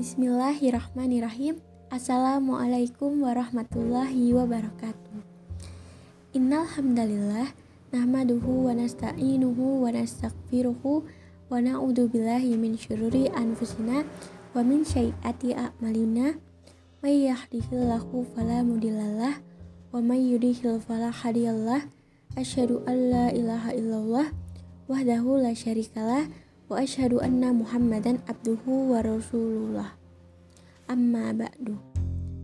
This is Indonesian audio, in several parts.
Bismillahirrahmanirrahim. Assalamualaikum warahmatullahi wabarakatuh. Innal hamdalillah nahmaduhu wa nasta'inuhu wa nastaghfiruhu wa na'udzu billahi min syururi anfusina wa min syai'ati a'malina may yahdihillahu fala mudhillalah wa may yudhlil fala hadiyallah asyhadu an la ilaha illallah wahdahu la syarikalah wa asyhadu anna Muhammadan abduhu wa rasulullah. Amma ba'du.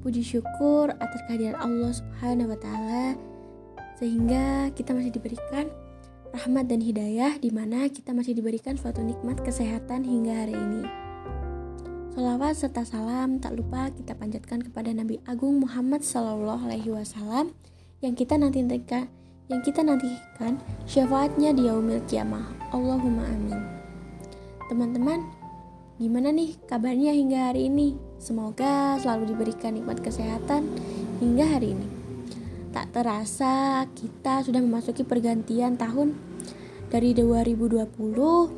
Puji syukur atas kehadiran Allah Subhanahu wa taala sehingga kita masih diberikan rahmat dan hidayah di mana kita masih diberikan suatu nikmat kesehatan hingga hari ini. Salawat serta salam tak lupa kita panjatkan kepada Nabi Agung Muhammad Sallallahu Alaihi Wasallam yang kita nanti yang kita nantikan syafaatnya di yaumil kiamah. Allahumma amin. Teman-teman, gimana nih kabarnya hingga hari ini? Semoga selalu diberikan nikmat kesehatan hingga hari ini. Tak terasa kita sudah memasuki pergantian tahun dari 2020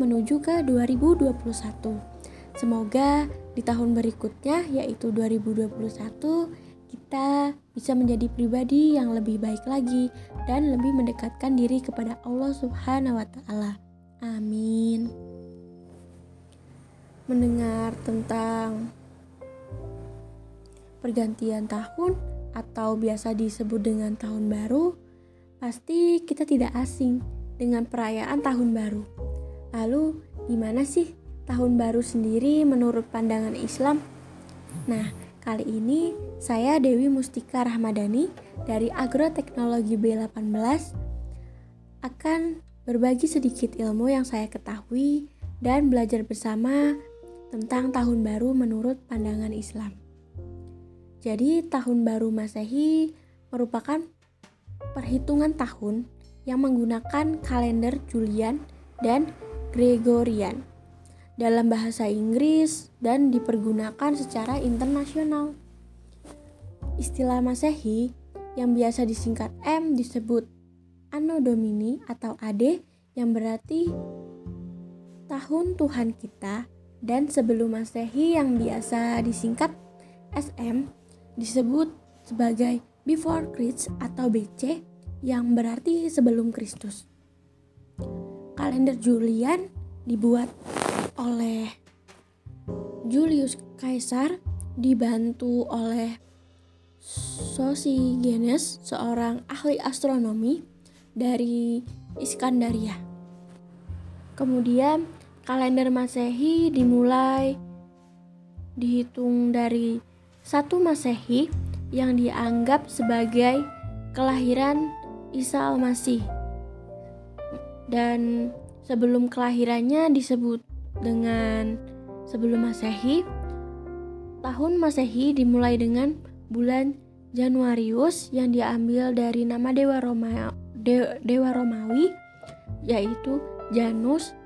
menuju ke 2021. Semoga di tahun berikutnya yaitu 2021 kita bisa menjadi pribadi yang lebih baik lagi dan lebih mendekatkan diri kepada Allah Subhanahu wa taala. Amin mendengar tentang pergantian tahun atau biasa disebut dengan tahun baru, pasti kita tidak asing dengan perayaan tahun baru. Lalu, gimana sih tahun baru sendiri menurut pandangan Islam? Nah, kali ini saya Dewi Mustika Rahmadani dari Agroteknologi B18 akan berbagi sedikit ilmu yang saya ketahui dan belajar bersama tentang tahun baru menurut pandangan Islam. Jadi, tahun baru Masehi merupakan perhitungan tahun yang menggunakan kalender Julian dan Gregorian dalam bahasa Inggris dan dipergunakan secara internasional. Istilah Masehi yang biasa disingkat M disebut Anno Domini atau AD yang berarti tahun Tuhan kita dan sebelum Masehi yang biasa disingkat SM disebut sebagai Before Christ atau BC yang berarti sebelum Kristus. Kalender Julian dibuat oleh Julius Caesar dibantu oleh Sosigenes, seorang ahli astronomi dari Iskandaria. Kemudian kalender Masehi dimulai dihitung dari satu Masehi yang dianggap sebagai kelahiran Isa Al-Masih. Dan sebelum kelahirannya disebut dengan sebelum Masehi. Tahun Masehi dimulai dengan bulan Januarius yang diambil dari nama dewa Roma de, dewa Romawi yaitu Janus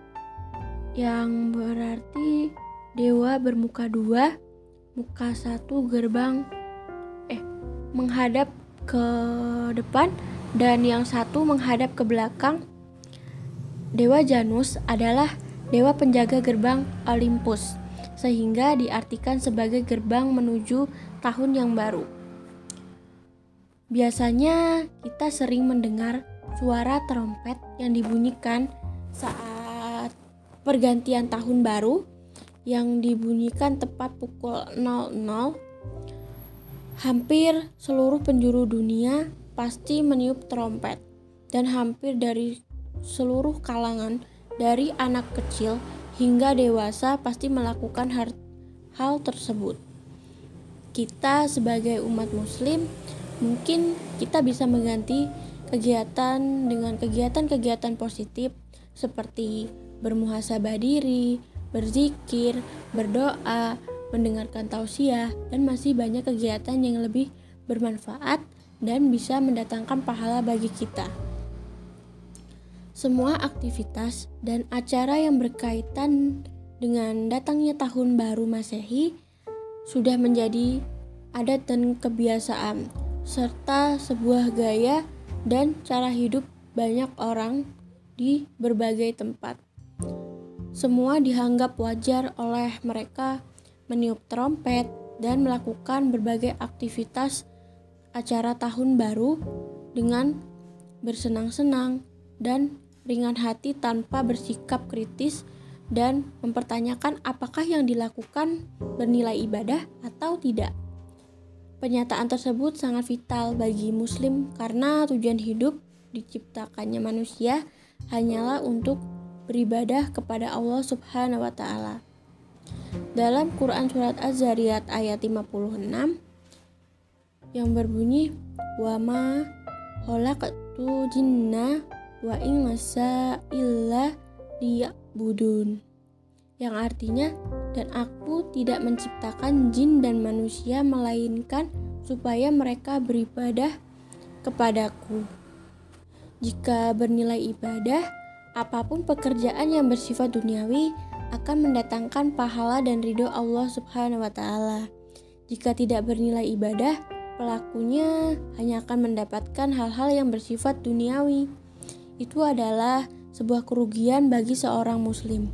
yang berarti dewa bermuka dua, muka satu gerbang eh menghadap ke depan dan yang satu menghadap ke belakang. Dewa Janus adalah dewa penjaga gerbang Olympus, sehingga diartikan sebagai gerbang menuju tahun yang baru. Biasanya kita sering mendengar suara trompet yang dibunyikan saat pergantian tahun baru yang dibunyikan tepat pukul 00 hampir seluruh penjuru dunia pasti meniup trompet dan hampir dari seluruh kalangan dari anak kecil hingga dewasa pasti melakukan hal, tersebut. Kita sebagai umat muslim mungkin kita bisa mengganti kegiatan dengan kegiatan-kegiatan positif seperti bermuhasabah diri, berzikir, berdoa, mendengarkan tausiah, dan masih banyak kegiatan yang lebih bermanfaat dan bisa mendatangkan pahala bagi kita. Semua aktivitas dan acara yang berkaitan dengan datangnya tahun baru Masehi sudah menjadi adat dan kebiasaan serta sebuah gaya dan cara hidup banyak orang di berbagai tempat. Semua dianggap wajar oleh mereka meniup trompet, dan melakukan berbagai aktivitas acara tahun baru dengan bersenang-senang dan ringan hati tanpa bersikap kritis dan mempertanyakan apakah yang dilakukan bernilai ibadah atau tidak. Pernyataan tersebut sangat vital bagi Muslim karena tujuan hidup diciptakannya manusia hanyalah untuk beribadah kepada Allah Subhanahu wa Ta'ala. Dalam Quran Surat Az-Zariyat ayat 56 yang berbunyi, Wa ma khalaqtu jinna wa ingasa illa liya'budun yang artinya dan aku tidak menciptakan jin dan manusia melainkan supaya mereka beribadah kepadaku. Jika bernilai ibadah, apa pun pekerjaan yang bersifat duniawi akan mendatangkan pahala dan ridho Allah Subhanahu wa taala. Jika tidak bernilai ibadah, pelakunya hanya akan mendapatkan hal-hal yang bersifat duniawi. Itu adalah sebuah kerugian bagi seorang muslim.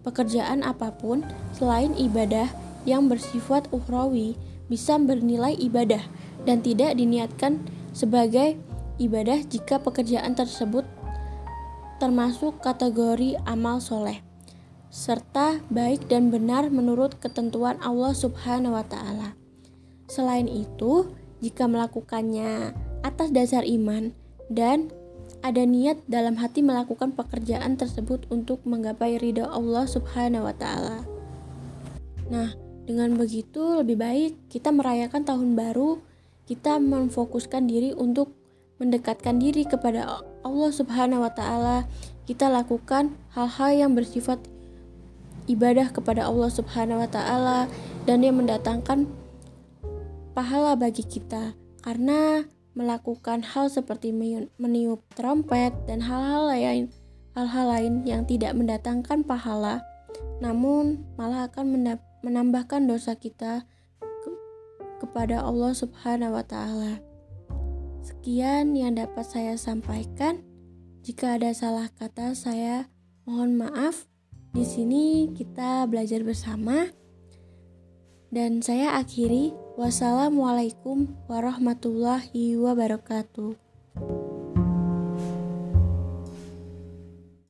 Pekerjaan apa pun selain ibadah yang bersifat ukhrawi bisa bernilai ibadah dan tidak diniatkan sebagai ibadah jika pekerjaan tersebut termasuk kategori amal soleh serta baik dan benar menurut ketentuan Allah Subhanahu wa Ta'ala. Selain itu, jika melakukannya atas dasar iman dan ada niat dalam hati melakukan pekerjaan tersebut untuk menggapai ridha Allah Subhanahu wa taala. Nah, dengan begitu lebih baik kita merayakan tahun baru, kita memfokuskan diri untuk mendekatkan diri kepada Allah Subhanahu wa taala. Kita lakukan hal-hal yang bersifat ibadah kepada Allah Subhanahu wa taala dan yang mendatangkan pahala bagi kita karena melakukan hal seperti meniup trompet dan hal-hal lain hal-hal lain yang tidak mendatangkan pahala namun malah akan menambahkan dosa kita ke kepada Allah Subhanahu wa taala. Sekian yang dapat saya sampaikan. Jika ada salah kata saya mohon maaf. Di sini kita belajar bersama. Dan saya akhiri, wassalamualaikum warahmatullahi wabarakatuh.